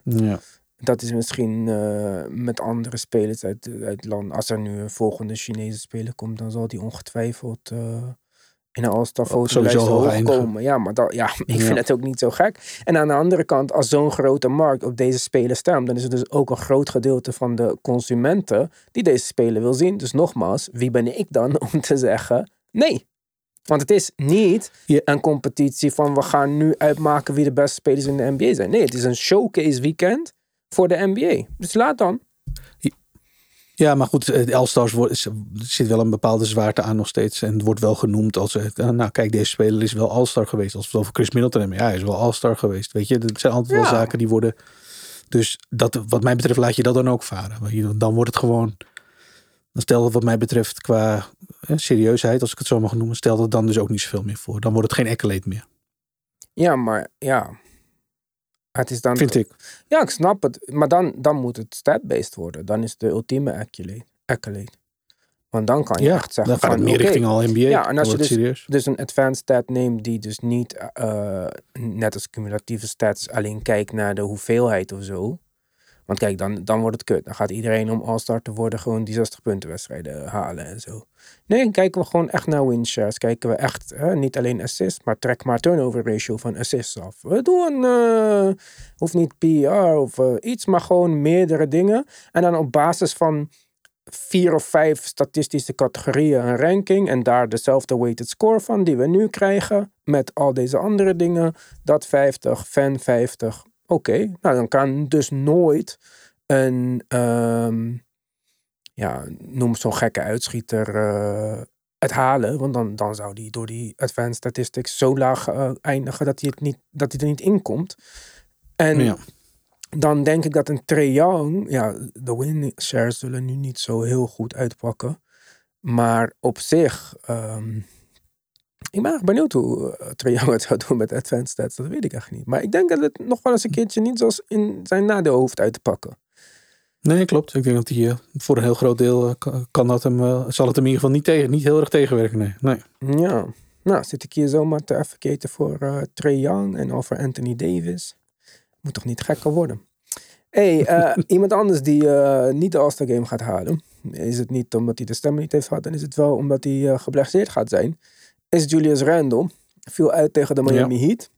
eh, Ja. dat is misschien met andere spelers uit, uit het land. Als er nu een volgende Chinese speler komt, dan zal die ongetwijfeld in Sowieso fotolijst hoog komen. Ja, maar dat, ja, (laughs) ik vind het ook niet zo gek. En aan de andere kant, als zo'n grote markt op deze speler stemt, dan is er dus ook een groot gedeelte van de consumenten die deze speler wil zien. Dus nogmaals, wie ben ik dan (laughs) om te zeggen nee? Want het is niet een competitie van we gaan nu uitmaken wie de beste spelers in de NBA zijn. Nee, het is een showcase weekend voor de NBA. Dus laat dan. Ja, maar goed, de All-Stars wordt- zit wel een bepaalde zwaarte aan nog steeds. En het wordt wel genoemd als, eh, nou kijk, deze speler is wel All-Star geweest. Als we het over Chris Middleton hebben, ja, hij is wel All-Star geweest. Weet je, dat zijn altijd wel zaken die worden... Dus dat, wat mij betreft laat je dat dan ook varen. Dan wordt het gewoon... Stel wat mij betreft qua eh, serieusheid, als ik het zo mag noemen, stelt het dan dus ook niet zoveel meer voor. Dan wordt het geen accolade meer, Ja, maar ja. Het is dan. vind ik. Ja, ik snap het. Maar dan, dan moet het stat-based worden. Dan is de ultieme accolade. accolade. Want dan kan je Ja, echt zeggen dan gaat het van, meer richting al NBA. Ja, en als je serieus. dus een advanced stat neemt die dus niet, eh, net als cumulatieve stats, alleen kijkt naar de hoeveelheid of zo. Want kijk, dan, dan wordt het kut. Dan gaat iedereen om All-Star te worden gewoon die 60 punten wedstrijden halen en zo. Nee, kijken we gewoon echt naar win shares. Kijken we echt, hè, niet alleen assists, maar trek maar turnover ratio van assists af. We doen, eh hoeft niet PR of eh, iets, maar gewoon meerdere dingen. En dan op basis van vier of vijf statistische categorieën een ranking. En daar dezelfde weighted score van die we nu krijgen. Met al deze andere dingen. Dat 50, fan 50. Oké, nou dan kan dus nooit een, ehm, ja, noem zo'n gekke uitschieter eh, het halen. Want dan, dan zou die door die advanced statistics zo laag eh, eindigen dat hij, het niet, dat hij er niet in komt. En Ja. dan denk ik dat een Trae Young, ja, de win shares zullen nu niet zo heel goed uitpakken. Maar op zich, ehm, ik ben erg benieuwd hoe uh, Young het zou doen met advanced stats. Dat weet ik echt niet. Maar ik denk dat het nog wel eens een keertje niet zoals in zijn nadeel hoeft uit te pakken. Nee, klopt. Ik denk dat hij eh, voor een heel groot deel eh, kan- dat hem, zal het hem in ieder geval niet, tegen, niet heel erg tegenwerken. Nee. nee. Ja, nou zit ik hier zomaar te advocaten voor eh Trae Young en over Anthony Davis. Moet toch niet gekker worden. hey, (laughs) iemand anders die niet de All-Star Game gaat halen. Is het niet omdat hij de stemmen niet heeft gehad. Dan is het wel omdat hij geblesseerd gaat zijn. Is Julius Randle. Viel uit tegen de Miami Heat.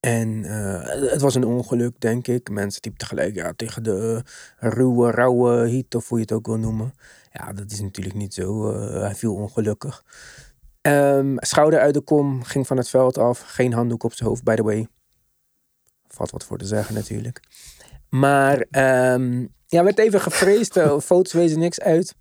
En eh, het was een ongeluk, denk ik. Mensen typten gelijk ja, tegen de ruwe, rauwe Heat, of hoe je het ook wil noemen. Ja, dat is natuurlijk niet zo. eh, hij viel ongelukkig. Ehm, schouder uit de kom, ging van het veld af. Geen handdoek op zijn hoofd, by the way. Valt wat voor te zeggen natuurlijk. Maar ehm, ja, werd even gevreesd. eh, (laughs) foto's wezen niks uit.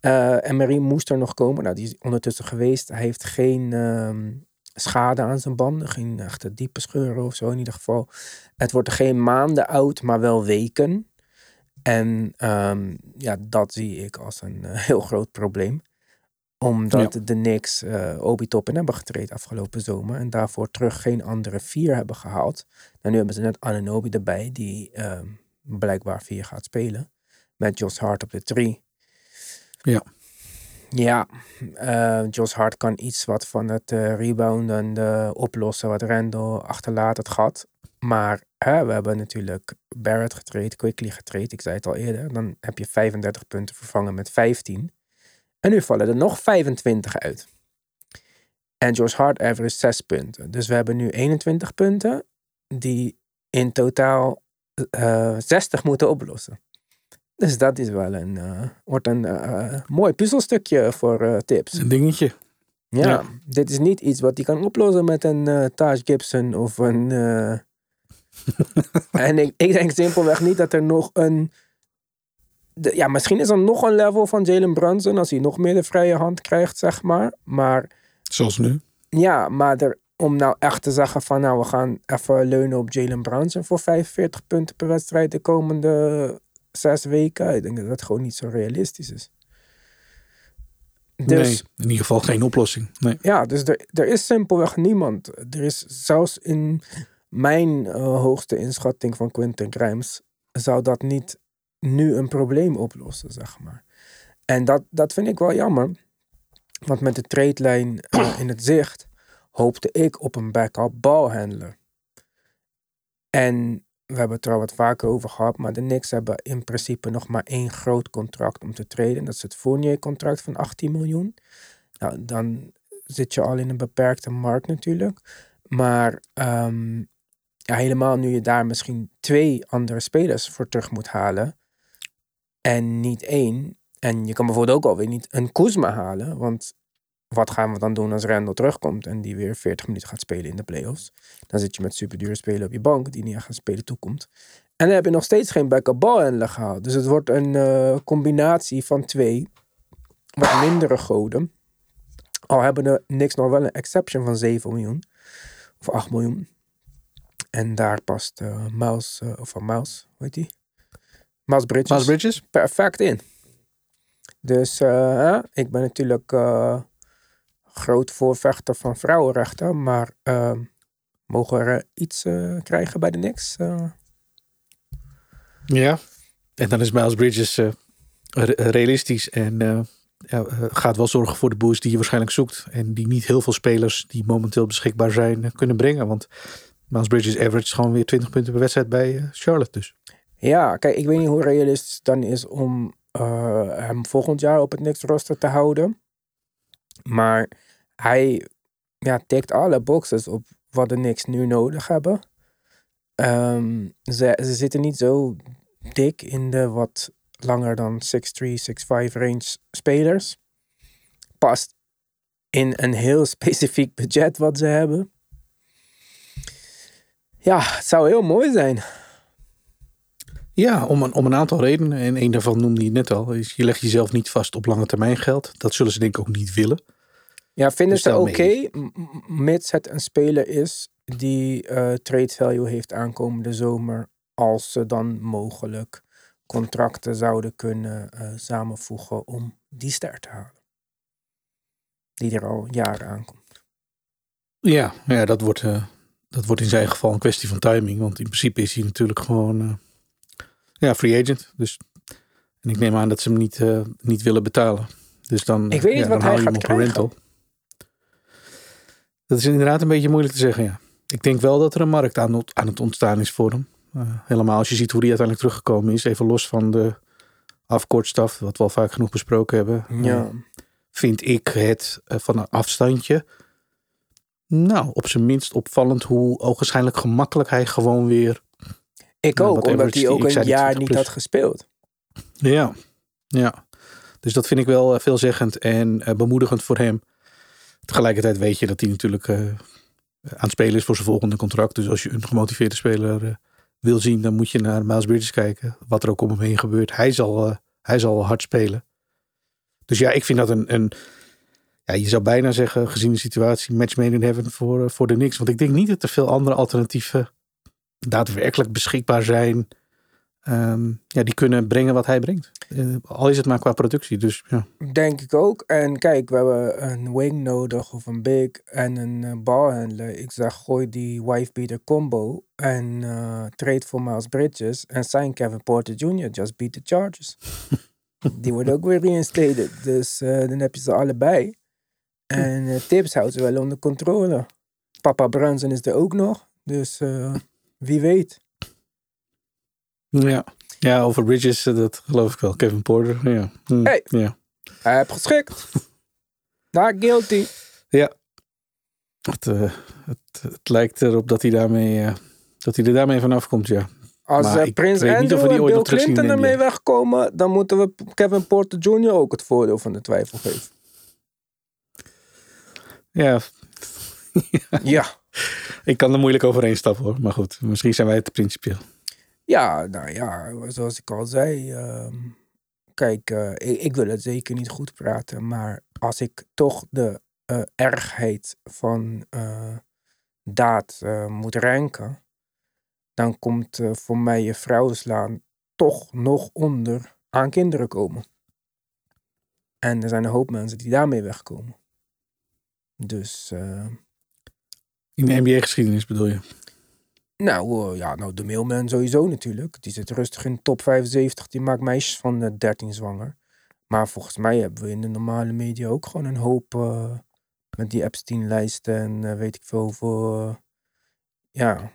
Eh, en Marie moest er nog komen. Nou, die is ondertussen geweest. Hij heeft geen ehm, schade aan zijn banden. Geen echte diepe scheuren of zo in ieder geval. Het wordt geen maanden oud, maar wel weken. En ehm, ja, dat zie ik als een eh, heel groot probleem omdat de Knicks eh Obi Toppin hebben getraind afgelopen zomer. En daarvoor terug geen andere vier hebben gehaald. En nu hebben ze net Ananobi erbij, die ehm, blijkbaar vier gaat spelen. Met Josh Hart op de drie. Ja. Ja, eh, Josh Hart kan iets wat van het eh rebounden eh, oplossen wat Randall achterlaat het gat. Maar hè, we hebben natuurlijk Barrett getraind, Quickly getraind. Ik zei het al eerder. Dan heb je 35 punten vervangen met 15. En nu vallen er nog 25 uit. En Josh Hart average 6 punten. Dus we hebben nu 21 punten die in totaal eh 60 moeten oplossen. Dus dat is wel een, eh, wordt een eh, mooi puzzelstukje voor eh, tips. Een dingetje. Ja, Ja. dit is niet iets wat hij kan oplossen met een eh Taj Gibson of een. eh, (laughs) en ik, ik denk simpelweg niet dat er nog een. de- ja, misschien is er nog een level van Jalen Brunson als hij nog meer de vrije hand krijgt, zeg maar. Maar Zoals nu. ja, maar er, om nou echt te zeggen van nou, we gaan even leunen op Jalen Brunson voor 45 punten per wedstrijd de komende zes weken. Ik denk dat dat gewoon niet zo realistisch is. Dus Nee, in ieder geval geen oplossing. Nee. ja, dus er, er is simpelweg niemand. Er is zelfs in mijn eh, hoogste inschatting van Quentin Grimes zou dat niet nu een probleem oplossen, zeg maar. En dat, dat vind ik wel jammer. Want met de trade-lijn eh, in het zicht hoopte ik op een backup balhandler. En we hebben het er al wat vaker over gehad, maar de Knicks hebben in principe nog maar één groot contract om te treden. Dat is het Fournier-contract van 18 miljoen. Nou, dan zit je al in een beperkte markt natuurlijk. Maar ehm, ja, helemaal nu je daar misschien twee andere spelers voor terug moet halen. En niet één. En je kan bijvoorbeeld ook alweer niet een Kuzma halen. Want wat gaan we dan doen als Randall terugkomt en die weer 40 minuten gaat spelen in de playoffs? Dan zit je met superdure spelen op je bank die niet echt gaan spelen toekomt. En dan heb je nog steeds geen backup balhandler gehaald. Dus het wordt een eh, combinatie van twee wat mindere goden. Al hebben de niks nog wel een exception van 7 miljoen. Of 8 miljoen. En daar past eh Miles, eh, of van Miles, hoe heet die? Miles Bridges Miles Bridges? perfect in. Dus ik ben natuurlijk groot voorvechter van vrouwenrechten, maar eh, mogen we er iets eh, krijgen bij de Knicks? Eh, Ja. En dan is Miles Bridges eh, re- realistisch en gaat wel zorgen voor de boost die je waarschijnlijk zoekt. En die niet heel veel spelers die momenteel beschikbaar zijn kunnen brengen. Want Miles Bridges average gewoon weer 20 punten per wedstrijd bij Charlotte dus. ja, kijk, ik weet niet hoe realistisch het dan is om hem volgend jaar op het Knicks roster te houden. Maar hij ja, tikt alle boxes op wat de Knicks nu nodig hebben. Ehm, ze, ze zitten niet zo dik in de wat langer dan 6'3, 6'5 range spelers. Past in een heel (laughs) specifiek budget wat ze hebben. Ja, het zou heel mooi zijn. Ja, om een, om een aantal redenen. En een daarvan noemde je net al. Is je legt jezelf niet vast op lange termijn geld. Dat zullen ze denk ik ook niet willen. Ja, vinden Dus ze oké, m- mits het een speler is die eh, trade value heeft aankomende zomer, als ze dan mogelijk contracten zouden kunnen eh, samenvoegen om die ster te halen. Die er al jaren aankomt. Ja, ja dat, wordt, eh, dat wordt in zijn geval een kwestie van timing. Want in principe is hij natuurlijk gewoon ja, free agent. Dus, en ik neem aan dat ze hem niet, niet willen betalen. Dus dan, Ik weet niet ja, wat hij gaat hem op een krijgen. rental. Dat is inderdaad een beetje moeilijk te zeggen, ja. Ik denk wel dat er een markt aan, aan het ontstaan is voor hem. Eh, helemaal als je ziet hoe die uiteindelijk teruggekomen is. Even los van de afkortstaf, wat we al vaak genoeg besproken hebben. Ja. Eh, vind ik het eh, van een afstandje. Nou, op zijn minst opvallend hoe ogenschijnlijk gemakkelijk hij gewoon weer. Ik Nou, ook, omdat hij ook een jaar 20 niet had gespeeld. Ja, ja. Dus dat vind ik wel veelzeggend en bemoedigend voor hem. Tegelijkertijd weet je dat hij natuurlijk eh, aan het spelen is voor zijn volgende contract. Dus als je een gemotiveerde speler eh, wil zien, dan moet je naar Miles Bridges kijken. Wat er ook om hem heen gebeurt. Hij zal, eh, hij zal hard spelen. Dus ja, ik vind dat een, een ja, je zou bijna zeggen, gezien de situatie, match made in heaven voor, voor de niks. Want ik denk niet dat er veel andere alternatieven daadwerkelijk beschikbaar zijn. Ehm, ja, die kunnen brengen wat hij brengt. Eh, al is het maar qua productie. Dus ja. Denk ik ook. En kijk, we hebben een wing nodig of een big en een uh, balhandler. Ik zeg, gooi die wife-beater combo en eh, trade voor Miles Bridges en sign Kevin Porter Jr. Just beat the Chargers. (laughs) die wordt ook weer reinstated. Dus eh, dan heb je ze allebei. En eh, Tips houdt ze wel onder controle. Papa Brunson is er ook nog. Dus eh, wie weet. Ja. ja, over Bridges, eh, dat geloof ik wel. Kevin Porter, ja. Hm, Hey. ja. Hij heeft geschikt. Not guilty. Het, eh, het, het lijkt erop dat hij, daarmee, eh, dat hij er daarmee vanaf komt, ja. Als ik Prins Andrew en Bill Clinton ermee wegkomen, dan moeten we Kevin Porter Jr. ook het voordeel van de twijfel geven. Ja, Ja. (laughs) ik kan er moeilijk overheen stappen hoor. Maar goed, misschien zijn wij te principieel. Ja, nou ja, zoals ik al zei. ehm, kijk, eh, ik, ik wil het zeker niet goed praten, maar als ik toch de eh, ergheid van eh, daad moet ranken, dan komt voor mij je vrouw slaan toch nog onder aan kinderen komen. En er zijn een hoop mensen die daarmee wegkomen. Dus In de NBA-geschiedenis bedoel je? Nou, eh, ja, nou, de mailman sowieso natuurlijk. Die zit rustig in de top 75. Die maakt meisjes van eh, 13 zwanger. Maar volgens mij hebben we in de normale media ook gewoon een hoop eh, met die Epstein-lijsten en eh, weet ik veel hoeveel. eh, ja,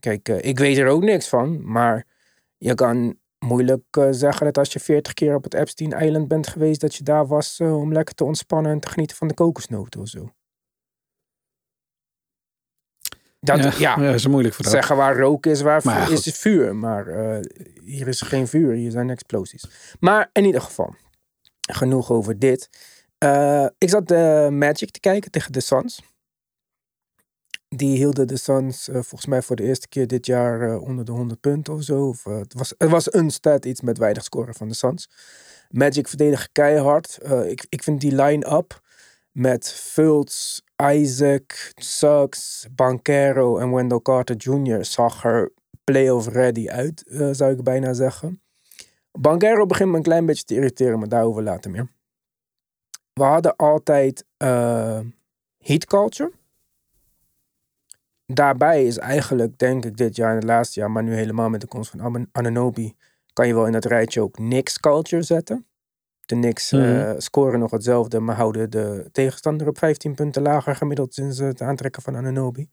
kijk, eh, ik weet er ook niks van. Maar je kan moeilijk eh, zeggen dat als je 40 keer op het Epstein-eiland bent geweest, dat je daar was eh, om lekker te ontspannen en te genieten van de kokosnoten of zo. Dat, ja, ja, dat is moeilijk verhaal. zeggen waar rook is, waar Maar is, is vuur. Maar eh, hier is geen vuur, hier zijn explosies. Maar in ieder geval, genoeg over dit. Eh, ik zat de Magic te kijken tegen de Suns. Die hielden de Suns eh, volgens mij voor de eerste keer dit jaar eh, onder de 100 punten of zo. Of, eh, het, was, het was een stat iets met weinig scoren van de Suns. Magic verdedigen keihard. Eh, ik, ik vind die line-up met Fultz, Isaac, Suggs, Bankero en Wendell Carter Jr. zag er playoff ready uit, eh, zou ik bijna zeggen. Bankero begint me een klein beetje te irriteren, maar daarover later meer. We hadden altijd eh, heat culture. Daarbij is eigenlijk, denk ik, dit jaar en het laatste jaar, maar nu helemaal met de komst van Ananobi, kan je wel in dat rijtje ook Knicks culture zetten. De Knicks eh, Mhm. scoren nog hetzelfde, maar houden de tegenstander op 15 punten lager gemiddeld sinds het aantrekken van Ananobi.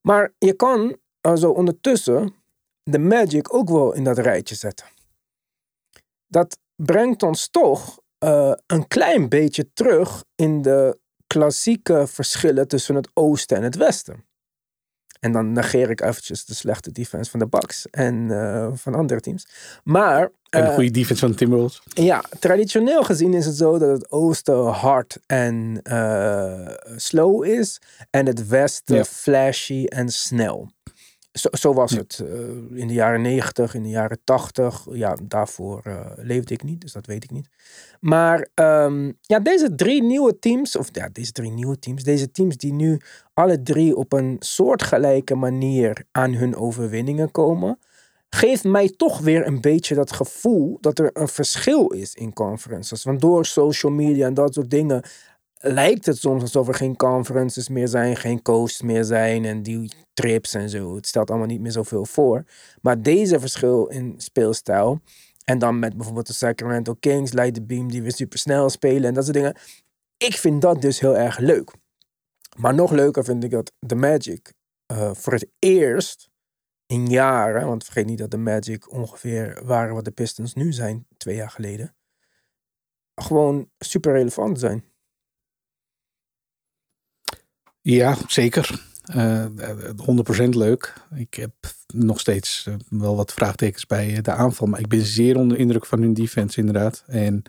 Maar je kan also ondertussen de Magic ook wel in dat rijtje zetten. Dat brengt ons toch eh, een klein beetje terug in de klassieke verschillen tussen het oosten en het westen. En dan negeer ik eventjes de slechte defense van de Bucks en eh, van andere teams. Maar En de eh, goede defense van de Timberwolves. ja, traditioneel gezien is het zo dat het oosten hard en eh, slow is. En het westen Ja. flashy en snel. Zo, zo was Ja. het eh, in de jaren 90, in de jaren 80. Ja, daarvoor eh, leefde ik niet, dus dat weet ik niet. Maar ehm, ja, deze drie nieuwe teams, of ja, deze drie nieuwe teams, deze teams die nu alle drie op een soortgelijke manier aan hun overwinningen komen, geeft mij toch weer een beetje dat gevoel dat er een verschil is in conferences. Want door social media en dat soort dingen lijkt het soms alsof er geen conferences meer zijn, geen coasts meer zijn en die trips en zo. Het stelt allemaal niet meer zoveel voor. Maar deze verschil in speelstijl en dan met bijvoorbeeld de Sacramento Kings, Light the Beam die weer super snel spelen en dat soort dingen. Ik vind dat dus heel erg leuk. Maar nog leuker vind ik dat de Magic eh, voor het eerst in jaren, want vergeet niet dat de Magic ongeveer waren wat de Pistons nu zijn, twee jaar geleden, gewoon super relevant zijn. Ja, zeker. Eh, eh, 100% leuk. Ik heb nog steeds eh, wel wat vraagtekens bij eh, de aanval. Maar ik ben zeer onder indruk van hun defense inderdaad. En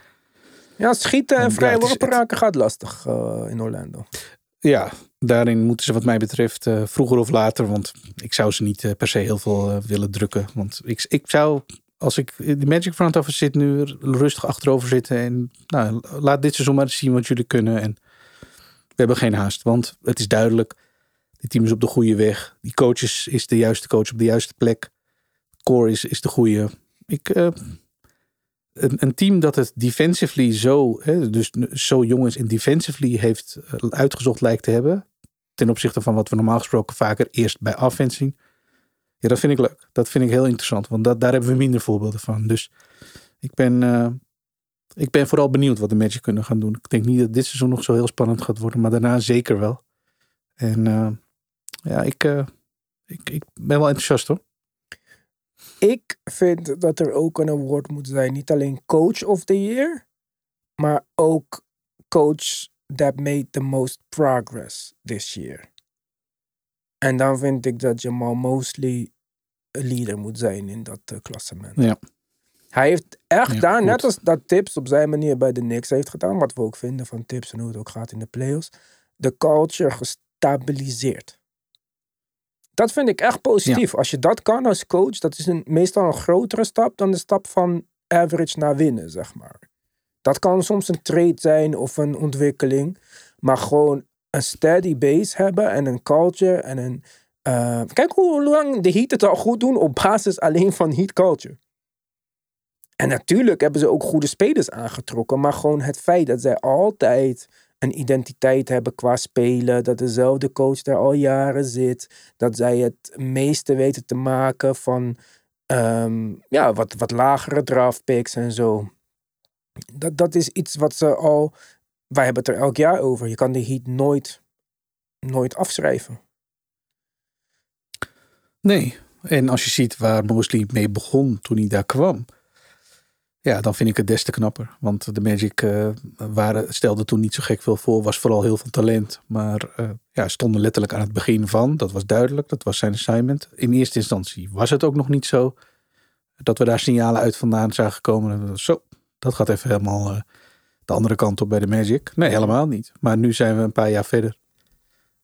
Ja, schieten en Ja, vrij worpen raken gaat lastig eh, in Orlando. ja, daarin moeten ze wat mij betreft eh, vroeger of later. Want ik zou ze niet eh, per se heel veel eh, willen drukken. Want ik, ik zou, als ik in de Magic front office zit nu, rustig achterover zitten. En nou, laat dit seizoen maar zien wat jullie kunnen. En hebben geen haast. Want het is duidelijk, dit team is op de goede weg. Die coach is, is de juiste coach op de juiste plek. Core is, is de goede. Ik, eh, een, een team dat het defensively zo, hè, dus zo jong is en defensively heeft eh, uitgezocht lijkt te hebben. Ten opzichte van wat we normaal gesproken vaker eerst bij offense zien. Ja, dat vind ik leuk. Dat vind ik heel interessant. Want dat, daar hebben we minder voorbeelden van. Dus ik ben, eh, ik ben vooral benieuwd wat de Magic kunnen gaan doen. Ik denk niet dat dit seizoen nog zo heel spannend gaat worden. Maar daarna zeker wel. En eh, ja, ik, eh, ik, ik ben wel enthousiast hoor. Ik vind dat er ook een award moet zijn. Niet alleen coach of the year, maar ook coach that made the most progress this year. En dan vind ik dat Jamal Mosley een leader moet zijn in dat eh, klassement. Ja. Hij heeft echt Ja, daar, goed. net als dat Tips op zijn manier bij de Knicks heeft gedaan, wat we ook vinden van Tips en hoe het ook gaat in de playoffs, de culture gestabiliseerd. Dat vind ik echt positief. Als je dat kan als coach, dat is een, meestal een grotere stap dan de stap van average naar winnen, zeg maar. Dat kan soms een trade zijn of een ontwikkeling, maar gewoon een steady base hebben en een culture en een. eh, kijk hoe lang de Heat het al goed doen op basis alleen van Heat culture. En natuurlijk hebben ze ook goede spelers aangetrokken, maar gewoon het feit dat zij altijd een identiteit hebben qua spelen. Dat dezelfde coach daar al jaren zit. Dat zij het meeste weten te maken van ehm, ja, wat, wat lagere draft picks en zo. Dat, dat is iets wat ze al. Wij hebben het er elk jaar over. Je kan de Heat nooit, nooit afschrijven. Nee. En als je ziet waar Mosley mee begon toen hij daar kwam. Ja, dan vind ik het des te knapper. Want de Magic eh, waren, stelde toen niet zo gek veel voor. Was vooral heel veel talent. Maar eh, ja, stonden letterlijk aan het begin van. Dat was duidelijk. Dat was zijn assignment. In eerste instantie was het ook nog niet zo. Dat we daar signalen uit vandaan zagen komen. Zo, dat gaat even helemaal eh, de andere kant op bij de Magic. Nee, helemaal niet. Maar nu zijn we een paar jaar verder.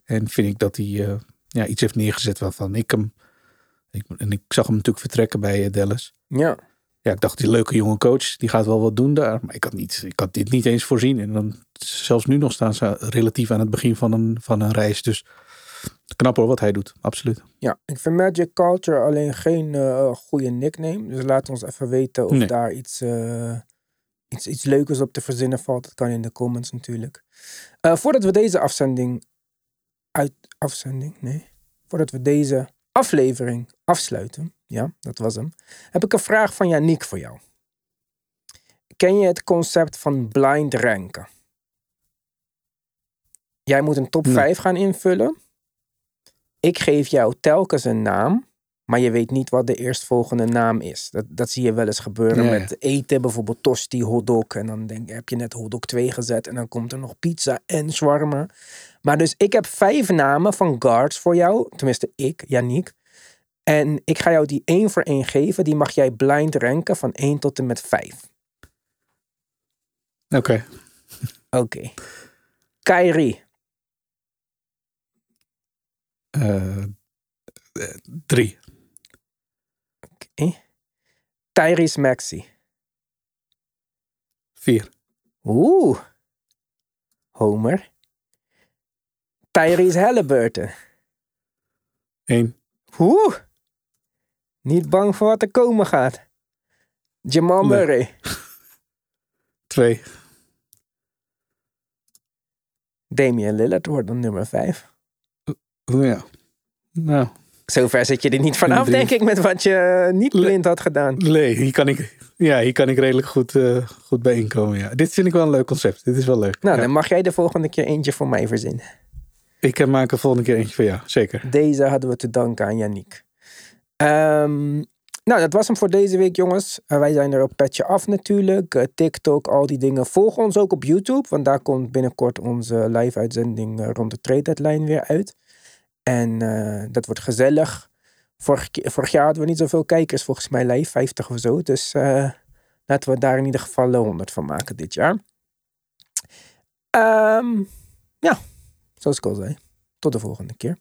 En vind ik dat hij ja, iets heeft neergezet waarvan ik hem... Ik, en ik zag hem natuurlijk vertrekken bij Dallas. Ja. Ja, ik dacht, die leuke jonge coach, die gaat wel wat doen daar. Maar ik had, niet, ik had dit niet eens voorzien. En dan, zelfs nu nog staan ze relatief aan het begin van een, van een reis. Dus knap hoor, wat hij doet. Absoluut. Ja, ik vind Magic Culture alleen geen eh, goede nickname. Dus laat ons even weten of Nee. daar iets, eh, iets, iets leukers op te verzinnen valt. Dat kan in de comments natuurlijk. Eh, voordat we deze afzending uit... Afzending? Nee. Voordat we deze aflevering afsluiten. Ja, dat was hem. Heb ik een vraag van Yannick voor jou. Ken je het concept van blind ranken? Jij moet een top Nee. 5 gaan invullen. Ik geef jou telkens een naam, maar je weet niet wat de eerstvolgende naam is. Dat, dat zie je wel eens gebeuren Ja, ja. met eten, bijvoorbeeld tosti, hotdog. En dan denk, heb je net hotdog 2 gezet en dan komt er nog pizza en shawarma. Maar dus ik heb vijf namen van guards voor jou. Tenminste, ik, Yannick. En ik ga jou die één voor één geven. Die mag jij blind ranken van 1 tot en met 5. Oké. Oké. Kyrie. Eh, eh, drie. Tyrese Maxey. Vier. Oeh. Homer. Tyrese Halliburton. Eén. Oeh. Niet bang voor wat er komen gaat. Jamal Nee. Murray. (laughs) Twee. Damian Lillard wordt dan nummer 5. Oh, ja. Nou, Zover zit je er niet vanaf, denk ik, met wat je niet blind had gedaan. nee, hier kan ik, ja, hier kan ik redelijk goed, eh, goed bij inkomen. Ja. Dit vind ik wel een leuk concept. Dit is wel leuk. Nou, Ja. dan mag jij de volgende keer eentje voor mij verzinnen. Ik maak er volgende keer eentje voor jou. Zeker. Deze hadden we te danken aan Yannick. Ehm, nou, dat was hem voor deze week, jongens. Eh, wij zijn er op Petje Af natuurlijk. Eh, TikTok, al die dingen. Volg ons ook op YouTube, want daar komt binnenkort onze live-uitzending rond de trade deadline weer uit. En eh, dat wordt gezellig. Vorig, vorig jaar hadden we niet zoveel kijkers, volgens mij live, 50 of zo. Dus eh, laten we daar in ieder geval eh, 100 van maken dit jaar. Ehm, ja, zoals ik al zei. Tot de volgende keer.